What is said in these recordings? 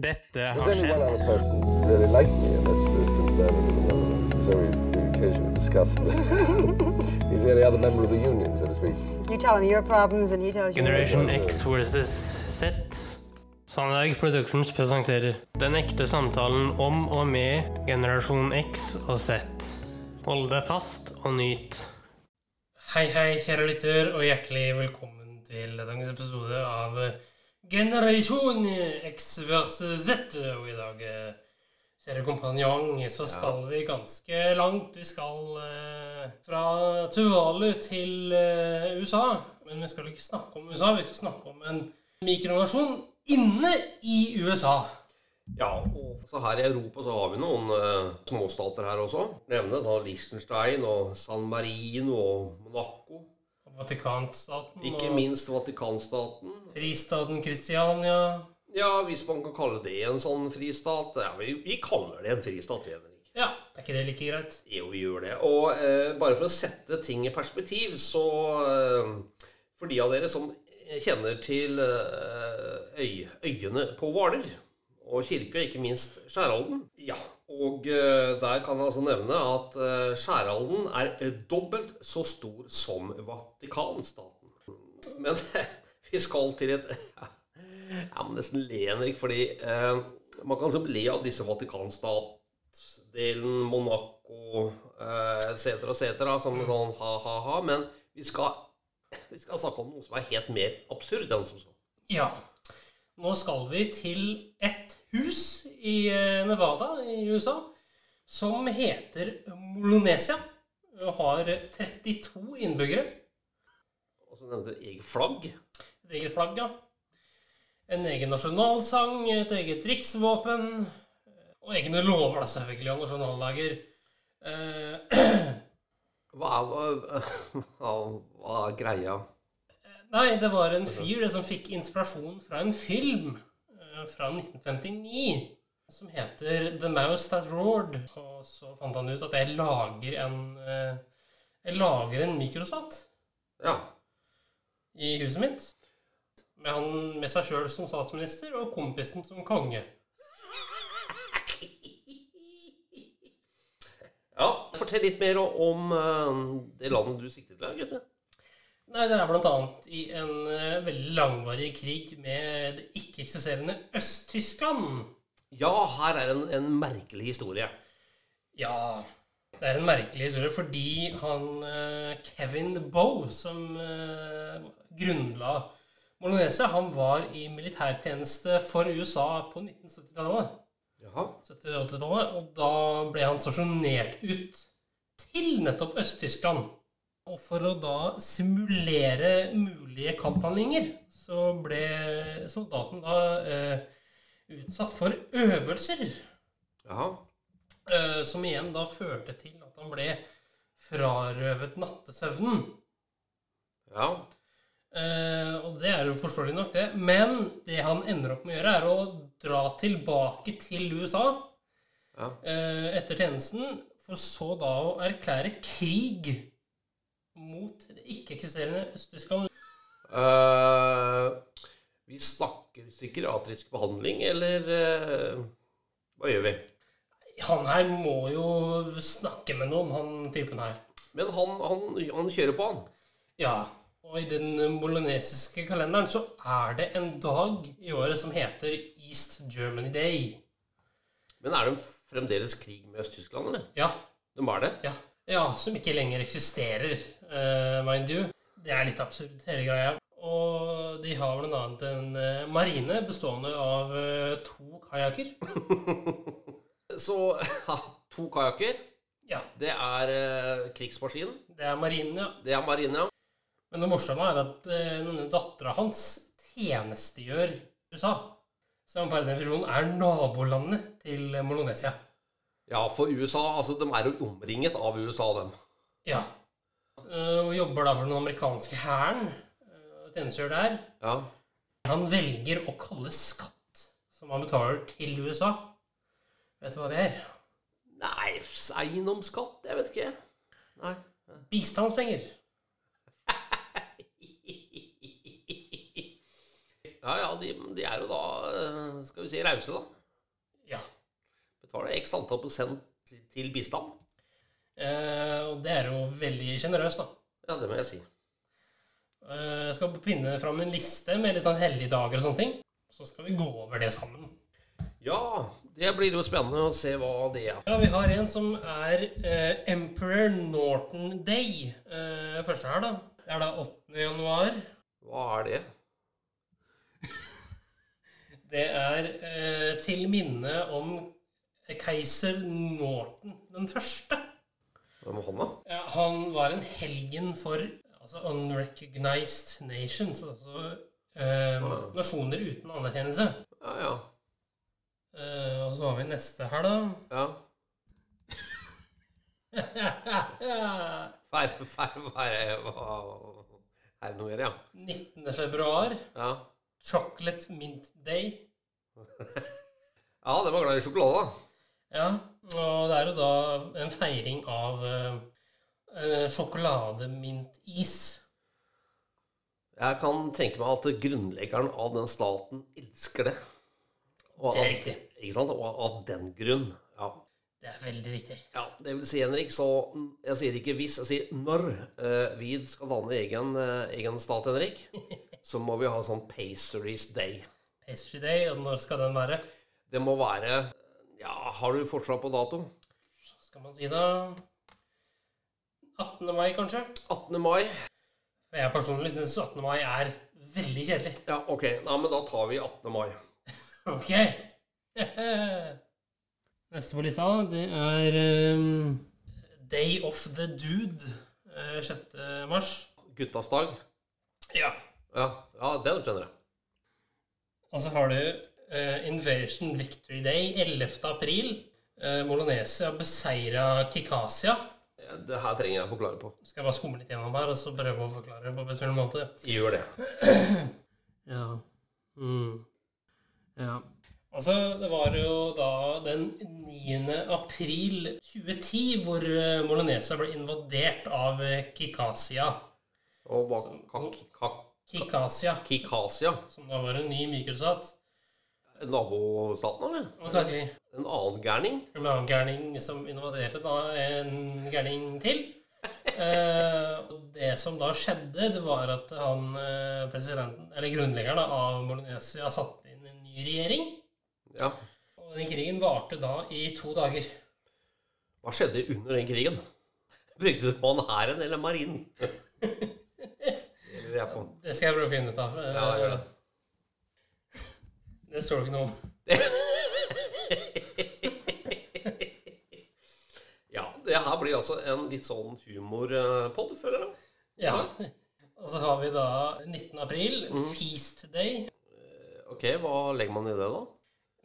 Dette har skjedd. other person really like me, and that's Prince Bernhard of the Netherlands. So we, we occasionally discuss. He's the only other member of the union, so to speak. You tell him your problems and he tells you Generation X versus Z. Sandberg Productions presenterer Den ekte samtalen om og med generasjon X og Z. Hold deg fast og nyt. Hei, hei, kjære lytter, og hjertelig velkommen til dagens episode av Generasjon X versus Z. Og i dag, eh, kjære kompanjong, så skal vi ganske langt. Vi skal eh, fra Tuvalu til eh, USA. Men vi skal ikke snakke om USA, vi skal snakke om en mikronasjon inne i USA. Ja, og så her i Europa så har vi noen uh, småstater her også. Nevne da Liechtenstein og San Marino og Monaco. Vatikanstaten Ikke minst Vatikanstaten. fristaten Kristiania. Ja, hvis man kan kalle det en sånn fristat. Ja, vi, vi kaller det en fristat, vi, Ja, er ikke det like greit? Jo, vi gjør det. Og eh, bare for å sette ting i perspektiv, så eh, For de av dere som kjenner til eh, øy, øyene på Hvaler, og kirke, og ikke minst Skjæralden. Ja, og eh, der kan jeg altså nevne at Skjæralden er eh, dobbelt så stor som Vatikanstaten. Men vi skal til et Jeg må nesten le, Henrik, fordi eh, man kan så le av disse Vatikanstatdelen, Monaco eh, etc., etc., som sånn ha-ha-ha, men vi skal, vi skal snakke om noe som er helt mer absurd enn som så. Ja. Nå skal vi til et hus i eh, Nevada i USA som heter Molonesia. Og har 32 innbyggere. Og så nevnte du eget flagg. Et eget flagg, ja. En egen nasjonalsang, et eget riksvåpen. Og egne lover, da, selvfølgelig, og nasjonaldager. Eh, Hva er, hva, hva, er greia? Nei, det var en fyr det som fikk inspirasjon fra en film fra 1959 som heter The Mouse That Roared. Og så fant han ut at jeg lager en eh, Jeg lager en mikrosat Ja. i huset mitt. Med han med seg sjøl som statsminister og kompisen som konge. ja. Fortell litt mer om eh, det landet du sikter til, gutter. Nei, det er bl.a. i en uh, veldig langvarig krig med det ikke-eksisterende Øst-Tyskland. Ja, her er en, en merkelig historie. Ja, det er en merkelig historie fordi han uh, Kevin Boe, som uh, grunnla Molonesia, han var i militærtjeneste for USA på 1970-tallet. Jaha. 70-80-tallet, og da ble han stasjonert ut til nettopp Øst-Tyskland. Og for å da simulere mulige kamphandlinger, så ble soldaten da eh, utsatt for øvelser. Jaha. Eh, som igjen da førte til at han ble frarøvet nattesøvnen. Ja. Eh, og det er jo forståelig nok, det. Men det han ender opp med å gjøre, er å dra tilbake til USA Ja. eh, etter tjenesten, for så da å erklære krig mot det ikke-eksisterende Øst-Tyskland. Eh, vi snakker psykiatrisk behandling, eller uh, hva gjør vi? Han her må jo snakke med noen, han typen her. Men han, han, han kjører på, han. Ja. Og i den molonesiske kalenderen så er det en dag i året som heter East Germany Day. Men er det fremdeles krig med Øst-Tyskland, eller? Ja, De er det? ja. Ja, som ikke lenger eksisterer, uh, mind you. Det er litt absurd, hele greia. Og de har blant annet en eh, marine bestående av eh, to kajakker. Så to kajakker. Ja, Det er krigsmaskinen. det er marinen, ja. Det er marine, ja. Men det morsomme er at denne dattera hans tjenestegjør USA. Som per definisjon er nabolandet til Molonesia. Ja, for USA Altså, de er jo omringet av USA, dem. Ja. Eh, Og jobber da for den amerikanske hæren. eh, Tjenestegjør der. Ja. Han velger å kalle skatt som han betaler til USA. Vet du hva det er? Nei, eiendomsskatt? Jeg vet ikke. Nei. Bistandspenger. Ja, ja, de, de er jo da eh, Skal skal vi si, rause, da. Ja. Betaler x antall prosent til- bistand. Eh, og det er jo veldig sjenerøst, da. Ja, det må jeg si. Eh, Jeg skal finne fram en liste med litt sånn hellige dager og sånne ting. Så skal vi gå over det sammen. Ja, det blir jo spennende å se hva det er. Ja, vi har en som er eh, Emperor Norton Day. Eh, første her, da. Det er da 8. januar. Hva er det? Det er eh, til minne om keiser Norton den første. Hvem var han, da? Ja, han var en helgen for altså unrecognized nations, altså eh, nasjoner uten anerkjennelse. Ja, ja. Eh, og så har vi neste her, da. ja. Fær, fær, fær, Er det noe mer, ja? 19. februar. Ja, Chocolate Mint Day. ja det var glad i sjokolade, da. Ja, og det er jo da en feiring av uh, eh, sjokolademintis. Jeg kan tenke meg at grunnleggeren av den staten elsker det. Og Det er at- riktig. Ikke sant? Og av den grunn. Ja. Det er veldig riktig. ja. Det vil si, Henrik, så Jeg sier ikke hvis, jeg sier når uh, vi skal danne egen, uh, egen stat, Henrik, så må vi ha sånn Pastries Day. Pastry Day, og når skal den være? Det må være Ja, har du forslag på dato? Skal man si da 18. mai, kanskje? 18. mai? Jeg personlig syns 18. mai er veldig kjedelig. Ja, ok. Nei, men da tar vi 18. mai. Ok. Neste på lista, det er um, Day of the Dude. eh, 6. mars. Guttas dag? Ja. Ja, ja den skjønner jeg. Og så har du eh, Invasion Victory Day 11. april. Uh, Molonesia beseira Kikasia. Ja, Det her trenger jeg å forklare på. Skal jeg bare skumme litt gjennom her og så prøve å forklare på best mulig måte. Gjør det. Ja. Mm. Ja. Altså, det var jo da den 9. april 2010 hvor eh, Molonesia ble invadert av Kikasia. Og hva Kikasia, Kikasia? som da var en ny mikrostat. Nabostaten, eller? Antagelig En annen gærning? en annen gærning som invaderte da en gærning til. Eh, og det som da skjedde, det var at han eh, presidenten, eller grunnleggeren da, av Molonesia satte inn en ny regjering. Ja. Og den krigen varte da i to dager. Hva skjedde under den krigen? Brukte man hæren eller marinen? Det skal jeg prøve å finne ut av. Ja, Ja, gjør det. Det står det ikke noe om. Ja, det her blir altså en litt sånn humorpod, føler jeg. Ja. Og så har vi da 19. april, mm. Feast Day. Ok, hva legger man i det, da?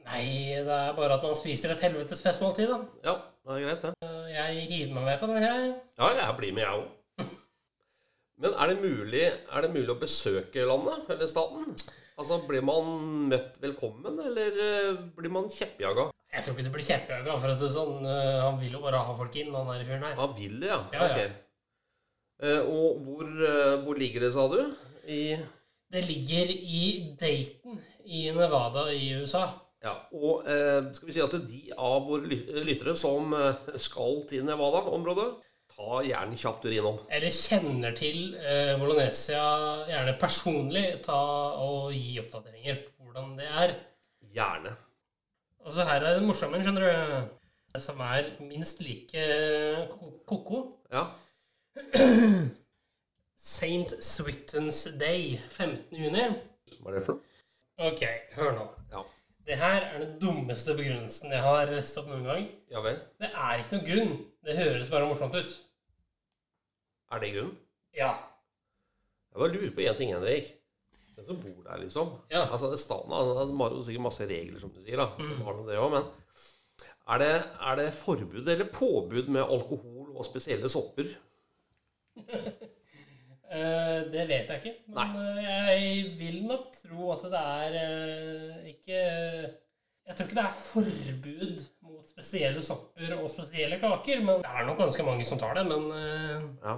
Nei, det er bare at man spiser et helvetes festmåltid, da. Ja, det er greit, det. Jeg hiver meg med på den her. Ja, jeg blir med, jeg òg. Men er det, mulig, er det mulig å besøke landet, eller staten? Altså, Blir man møtt velkommen, eller eh, blir man kjeppjaga? Jeg tror ikke det blir kjeppjaga. for å si sånn. Eh, Han vil jo bare ha folk inn, han der fyren her. Han vil det, ja. Ja, ja. Ok. Eh, og hvor, hvor ligger det, sa du? I Det ligger i Dayton i Nevada i USA. Ja, og skal vi si at de av våre lyttere som skal til Nevada-området, ta gjerne kjapt tur innom. Eller kjenner til eh, Bolognesia, gjerne personlig, ta og gi oppdateringer på hvordan det er. Gjerne. Og så her er det morsomme, skjønner du, som er minst like ko- ko-ko. Ja. St. Switten's Day, 15. juni. Hva er det for noe? Ok, hør nå. Ja. Det her er den dummeste begrunnelsen jeg har lest opp noen gang. Ja vel. Det er ikke noe grunn. Det høres bare morsomt ut. Er det grunnen? Ja. Jeg bare lurer på én ting, Henrik. Den som bor der, liksom. Ja. Altså, Staten har har jo sikkert masse regler, som du sier. da. De har det også, men er det, er det forbud eller påbud med alkohol og spesielle sopper? Eh, det vet jeg ikke. Men Nei. jeg vil nok tro at det er eh, ikke Jeg tror ikke det er forbud mot spesielle sopper og spesielle kaker. Men det er nok ganske mange som tar det. Men Ja.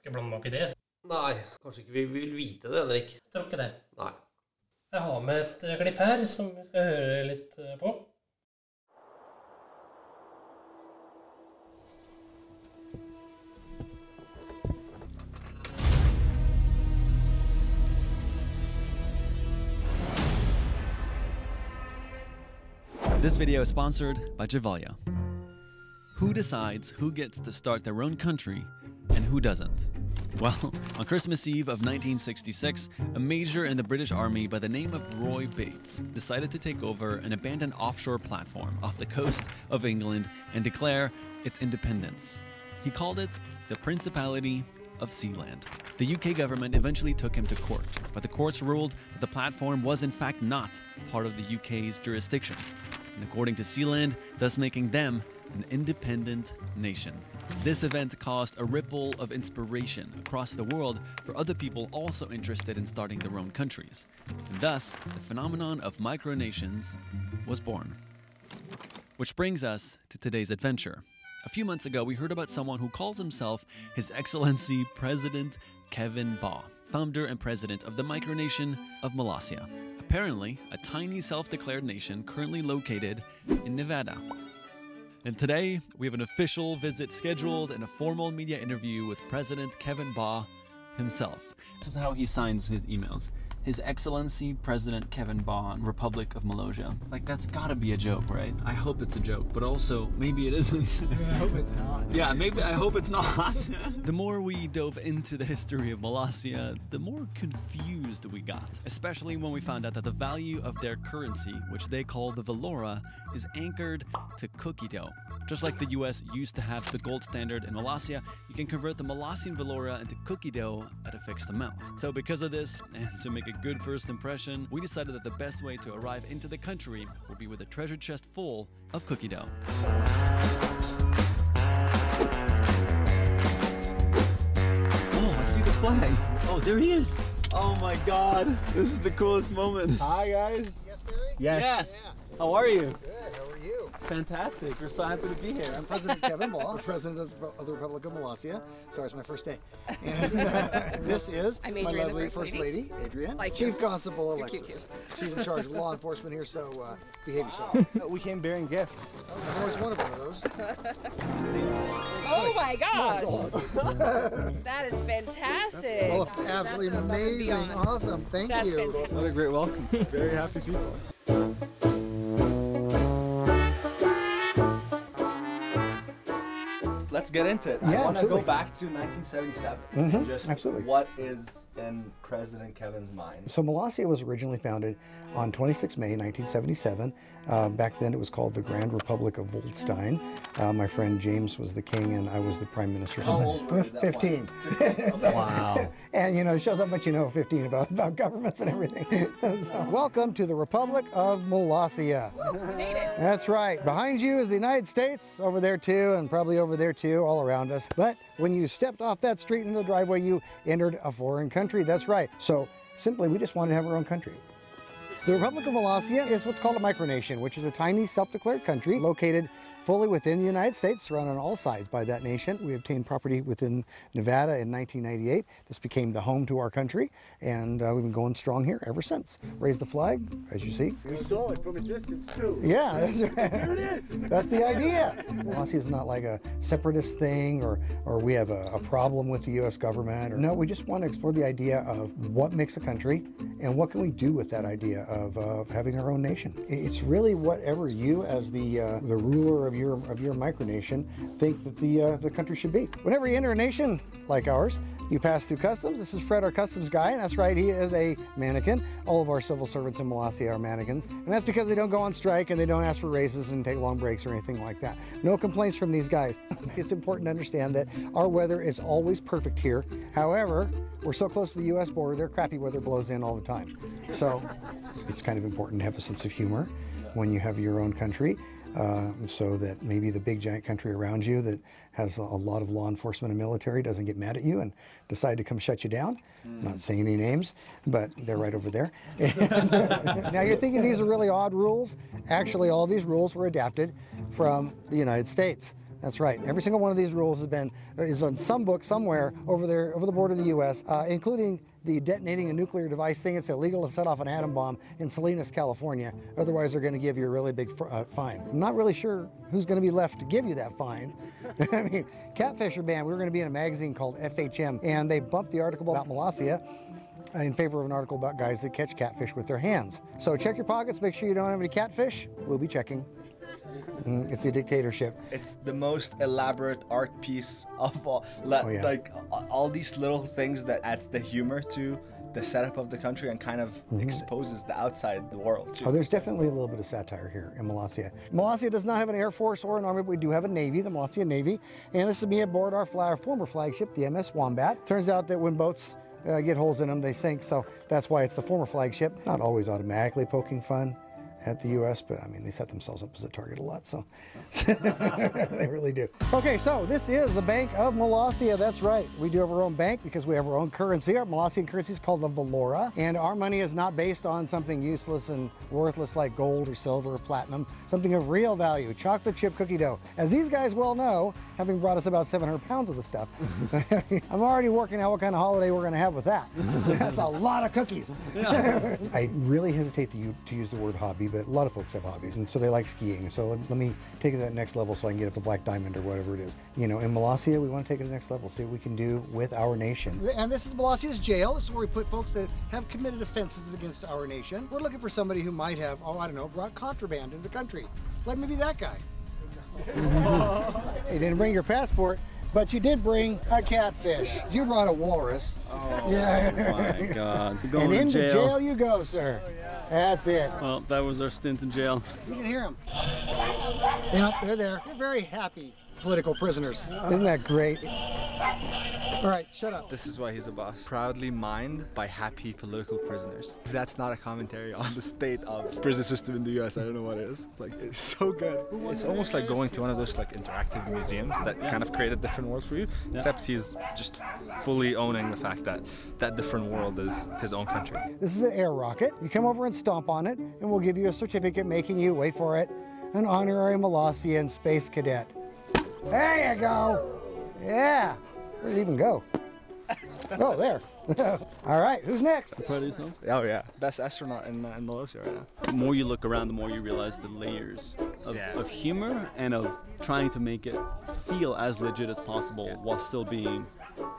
Ikke blande meg opp i det. Nei, kanskje ikke vi vil vite det, Henrik. Jeg tror ikke det. Nei. Jeg har med et eh, klipp her som vi skal høre litt eh, på. This video is sponsored by Javalia. Who decides who gets to start their own country and who doesn't? Well, on Christmas Eve of 1966, a major in the British Army by the name of Roy Bates decided to take over an abandoned offshore platform off the coast of England and declare its independence. He called it the Principality of Sealand. The UK government eventually took him to court, but the courts ruled that the platform was in fact not part of the UK's jurisdiction, and according to Sealand, thus making them an independent nation. This event caused a ripple of inspiration across the world for other people also interested in starting their own countries. And thus, the phenomenon of micronations was born. Which brings us to today's adventure. A few months ago, we heard about someone who calls himself His Excellency President Kevin Baugh, founder and president of the micronation of Molossia. Apparently, a tiny self declared nation currently located in Nevada. And today, we have an official visit scheduled and a formal media interview with President Kevin Baugh himself. This is how he signs his emails. His Excellency President Kevin Baugh, Republic of Malaysia. Like, that's gotta be a joke, right? I hope it's a joke, but also, maybe it isn't. I hope it's not. Yeah, maybe I hope it's not. the more we dove into the history of Molossia, the more confused we got. Especially when we found out that the value of their currency, which they call the Valora, is anchored to cookie dough. Just like the US used to have the gold standard in Molossia, you can convert the Molossian Valora into cookie dough at a fixed amount. So, because of this, and to make a good first impression, we decided that the best way to arrive into the country would be with a treasure chest full of cookie dough. Oh, I see the flag. Oh, there he is. Oh my god. This is the coolest moment. Hi guys. Yes, Barry. Yes. Yes. How are you? Good. How are you? Fantastic. We're so happy to be here. I'm President Kevin Ball, President of, of the Republic of Molossia. Sorry, it's my first day. And uh, this is I'm my lovely First First Lady. Lady, Adrienne, Like Chief you. Constable You're cute, Alexis. She's in charge of law enforcement here, so uh, behave yourself. We came bearing gifts. I've always wanted one of those. Oh my gosh! that is fantastic. Well, it's absolutely That's above and amazing. Awesome. Thank That's you. fantastic. What a great welcome. Very happy people. Let's get into it. Yeah, I want to go back to 1977 Mhm, and just absolutely. what is in President Kevin's mind. So Molossia was originally founded on 26 May 1977. Uh, back then it was called the Grand Republic of Volstein. Uh, my friend James was the king and I was the prime minister. How old were you at that 15. point? Wow. and you know, it shows how much you know 15 about, about governments and everything. So, welcome to the Republic of Molossia. Made it. That's right. Behind you is the United States, over there too, and probably over there too, all around us. But when you stepped off that street in the driveway, you entered a foreign country. Country, that's right. So simply, we just wanted to have our own country. The Republic of Molossia is what's called a micronation, which is a tiny self-declared country located fully within the United States, surrounded on all sides by that nation. We obtained property within Nevada in 1998. This became the home to our country, and uh, we've been going strong here ever since. Raised the flag, as you see. We saw it from a distance too. Yeah, that's right. That's the idea. Molossia is not like a separatist thing or, or we have a, a problem with the U.S. government. Or, no, we just want to explore the idea of what makes a country and what can we do with that idea of, of having our own nation. It's really whatever you, as the uh, the ruler of your of your micronation, think that the uh, the country should be. Whenever you enter a nation like ours, you pass through customs. This is Fred, our customs guy, and that's right, he is a mannequin. All of our civil servants in Molossia are mannequins, and that's because they don't go on strike and they don't ask for raises and take long breaks or anything like that. No complaints from these guys. it's important to understand that our weather is always perfect here. However, we're so close to the U.S. border, their crappy weather blows in all the time. So it's kind of important to have a sense of humor when you have your own country. Uh, so that maybe the big giant country around you that has a, lot of law enforcement and military doesn't get mad at you and decide to come shut you down. I'm not saying any names, but they're right over there. now you're thinking these are really odd rules. Actually, all these rules were adapted from the United States. That's right. Every single one of these rules has been is on some book somewhere over there over the border of the U.S., uh, including the detonating a nuclear device thing. It's illegal to set off an atom bomb in Salinas, California. Otherwise, they're going to give you a really big uh, fine. I'm not really sure who's going to be left to give you that fine. I mean, catfish are banned. We were going to be in a magazine called FHM, and they bumped the article about Molossia in favor of an article about guys that catch catfish with their hands. So check your pockets, make sure you don't have any catfish. We'll be checking. Mm, It's a dictatorship. It's the most elaborate art piece of all. Le- Oh, yeah. Like all these little things that adds the humor to the setup of the country and kind of exposes the outside the world too. Oh, there's definitely a little bit of satire here in Molossia. Molossia does not have an air force or an army, but we do have a navy, the Molossia Navy. And this is me aboard our, flag, our former flagship, the MS Wombat. Turns out that when boats uh, get holes in them, they sink. So that's why it's the former flagship. Not always automatically poking fun at the U.S., but I mean, they set themselves up as a target a lot, so they really do. Okay, so this is the Bank of Molossia. That's right. We do have our own bank because we have our own currency. Our Molossian currency is called the Valora, and our money is not based on something useless and worthless like gold or silver or platinum, something of real value, chocolate chip cookie dough. As these guys well know, having brought us about 700 pounds of the stuff, I'm already working out what kind of holiday we're going to have with that. That's a lot of cookies. I really hesitate to use the word hobby, but a lot of folks have hobbies, and so they like skiing. So let, let me take it to that next level so I can get up a Black Diamond or whatever it is. You know, in Molossia, we want to take it to the next level, see what we can do with our nation. And this is Molossia's jail. This is where we put folks that have committed offenses against our nation. We're looking for somebody who might have, oh, I don't know, brought contraband into the country. Let me be that guy. you didn't bring your passport, but you did bring a catfish. You brought a walrus. Oh, yeah. My God. and Going to into jail. jail you go, sir. Oh, That's it. Well, that was our stint in jail. You can hear them. Yep, they're there. They're very happy political prisoners. Isn't that great? All right, shut up. This is why he's a boss. Proudly mined by happy political prisoners. If that's not a commentary on the state of prison system in the US, I don't know what is. Like it's so good. It's almost like going to one of those like interactive museums that kind of create a different world for you. Except he's just fully owning the fact that that different world is his own country. This is an air rocket. You come over and stomp on it, and we'll give you a certificate making you, wait for it, an honorary Molossian space cadet. There you go. Yeah. Where'd it even go? Oh, there. All right, who's next? Proud of yourself? Oh yeah, best astronaut in, uh, in Molossia right now. The more you look around, the more you realize the layers of, Yeah. of humor and of trying to make it feel as legit as possible while still being,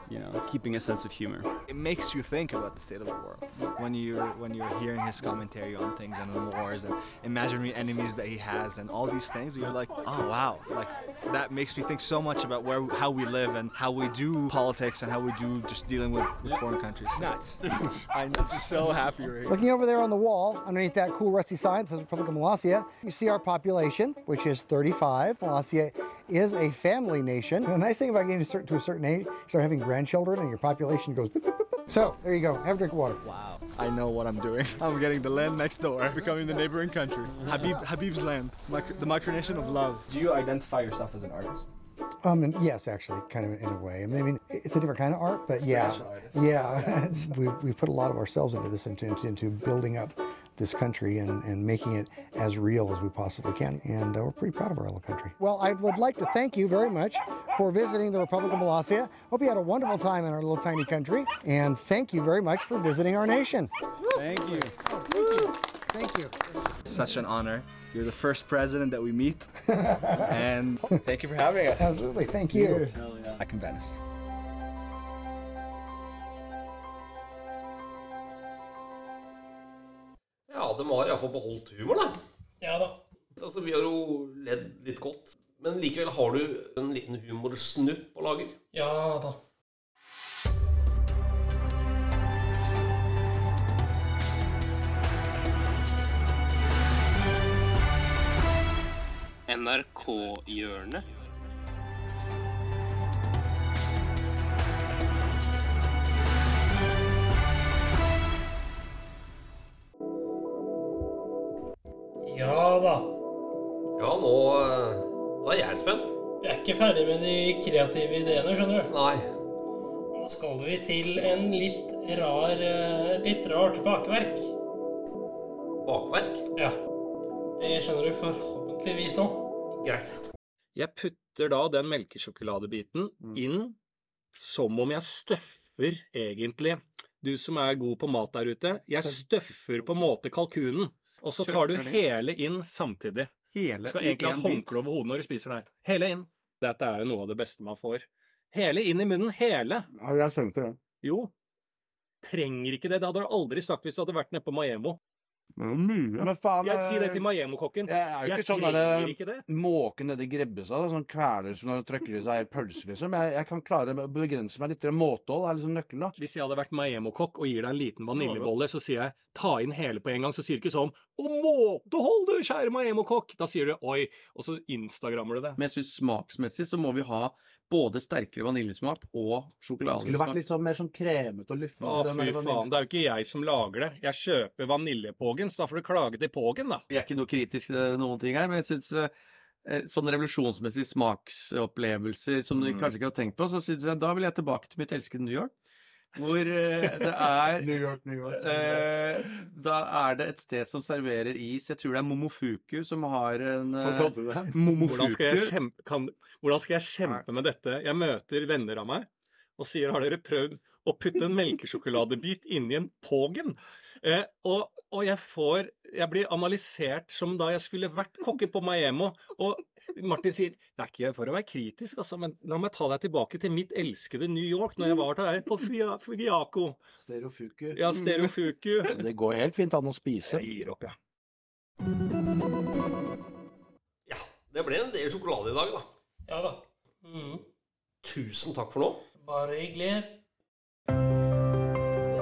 you know, keeping a sense of humor. It makes you think about the state of the world when you're when you're hearing his commentary on things and on wars and imaginary enemies that he has and all these things. You're like, oh wow, like that makes me think so much about where how we live and how we do politics and how we do just dealing with, with foreign countries. Nuts. I'm so happy right here. Looking over there on the wall, underneath that cool rusty sign that says Republic of Molossia, you see our population, which is 35. Molossia is a family nation. The nice thing about getting to, cer- to a certain age, you start having grandchildren and your population goes boop, boop, boop, boop. So, there you go. Have a drink of water. Wow. I know what I'm doing. I'm getting the land next door, becoming the neighboring country. Habib Habib's land, Mic- the micronation of love. Do you identify yourself as an artist? Um, and yes, actually, kind of in a way. I mean, I mean, it's a different kind of art, but yeah, Spiritual artist. yeah. It's- we we put a lot of ourselves into this, into into, into building up this country and, and making it as real as we possibly can. And uh, we're pretty proud of our little country. Well, I would like to thank you very much for visiting the Republic of Molossia. Hope you had a wonderful time in our little tiny country. And thank you very much for visiting our nation. Thank you. Thank you. Such an honor. You're the first president that we meet. and thank you for having us. Absolutely. Thank you. Hell yeah. Back in Venice. De har iallfall beholdt humor, da. Ja da. Altså, Vi har jo ledd litt godt. Men likevel har du en liten humorsnutt på lager. Ja da. NRK-hjørnet. Ferdig med de kreative ideene, skjønner du. Nei. Nå skal vi til en litt rar, eh, et litt rart bakverk. Bakverk? Ja. Det skjønner du forhåpentligvis nå. Greit. Jeg putter da den melkesjokoladebiten inn som om jeg støffer egentlig du som er god på mat der ute, jeg støffer på en måte kalkunen, og så tar du hele inn samtidig. Hele Du skal egentlig ha håndkle over hodet når du spiser der. Hele inn. Dette er jo noe av det beste man får. Hele inn i munnen. Hele. Ja, jeg skjønte det. Jo. Trenger ikke det. Det hadde du aldri sagt hvis du hadde vært nede på Maemmo. mye. Men faen Jeg sier det eh, til Maiemo-kokken. Jeg er jo ikke sånn derre det. måke nedi Grebbestad, sånn kveler som når du trykker i seg pølse, liksom. Jeg, jeg kan klare å begrense meg litt. Måtehold er liksom nøkkelen, da. Hvis jeg hadde vært Maiemo-kokk og gir deg en liten vaniljebolle, så sier jeg ta inn hele på en gang. Så sier du ikke sånn Å, måtehold, du, kjære Maemmo-kokk! Da sier du oi, og så instagrammer du det. Men jeg syns smaksmessig så må vi ha både sterkere vaniljesmak og sjokoladesmak. skulle vært litt sånn mer sånn kremete og luftig. Å, fy faen. Det er jo ikke jeg som lager det. Jeg kjøper vaniljepågen, så da får du klage til Pågen, da. Vi er ikke noe kritisk til noen ting her, men jeg syns sånne revolusjonsmessige smaksopplevelser som du Mm. kanskje ikke har tenkt på, så synes jeg da vil jeg tilbake til mitt elskede New York. Hvor eh, det er New York, New York. eh, Da er det et sted som serverer is. Jeg tror det er Momofuku som har en eh? Momofuku. Hvordan skal, jeg kjempe, kan, hvordan skal jeg kjempe med dette? Jeg møter venner av meg og sier har dere prøvd å putte en melkesjokoladebit inni en Pågen? Eh, og, og jeg får Jeg blir analysert som da jeg skulle vært kokke på Maemmo. Og Martin sier det er ikke for å være kritisk, altså, men la meg ta deg tilbake til mitt elskede New York når jeg var der på Fugiako. Stereofuku. Ja, Stereofuku. Det går helt fint an å spise. Jeg gir opp, jeg. Ja, det ble en del sjokolade i dag, da. Ja da. Mm. Tusen takk for nå. Bare hyggelig.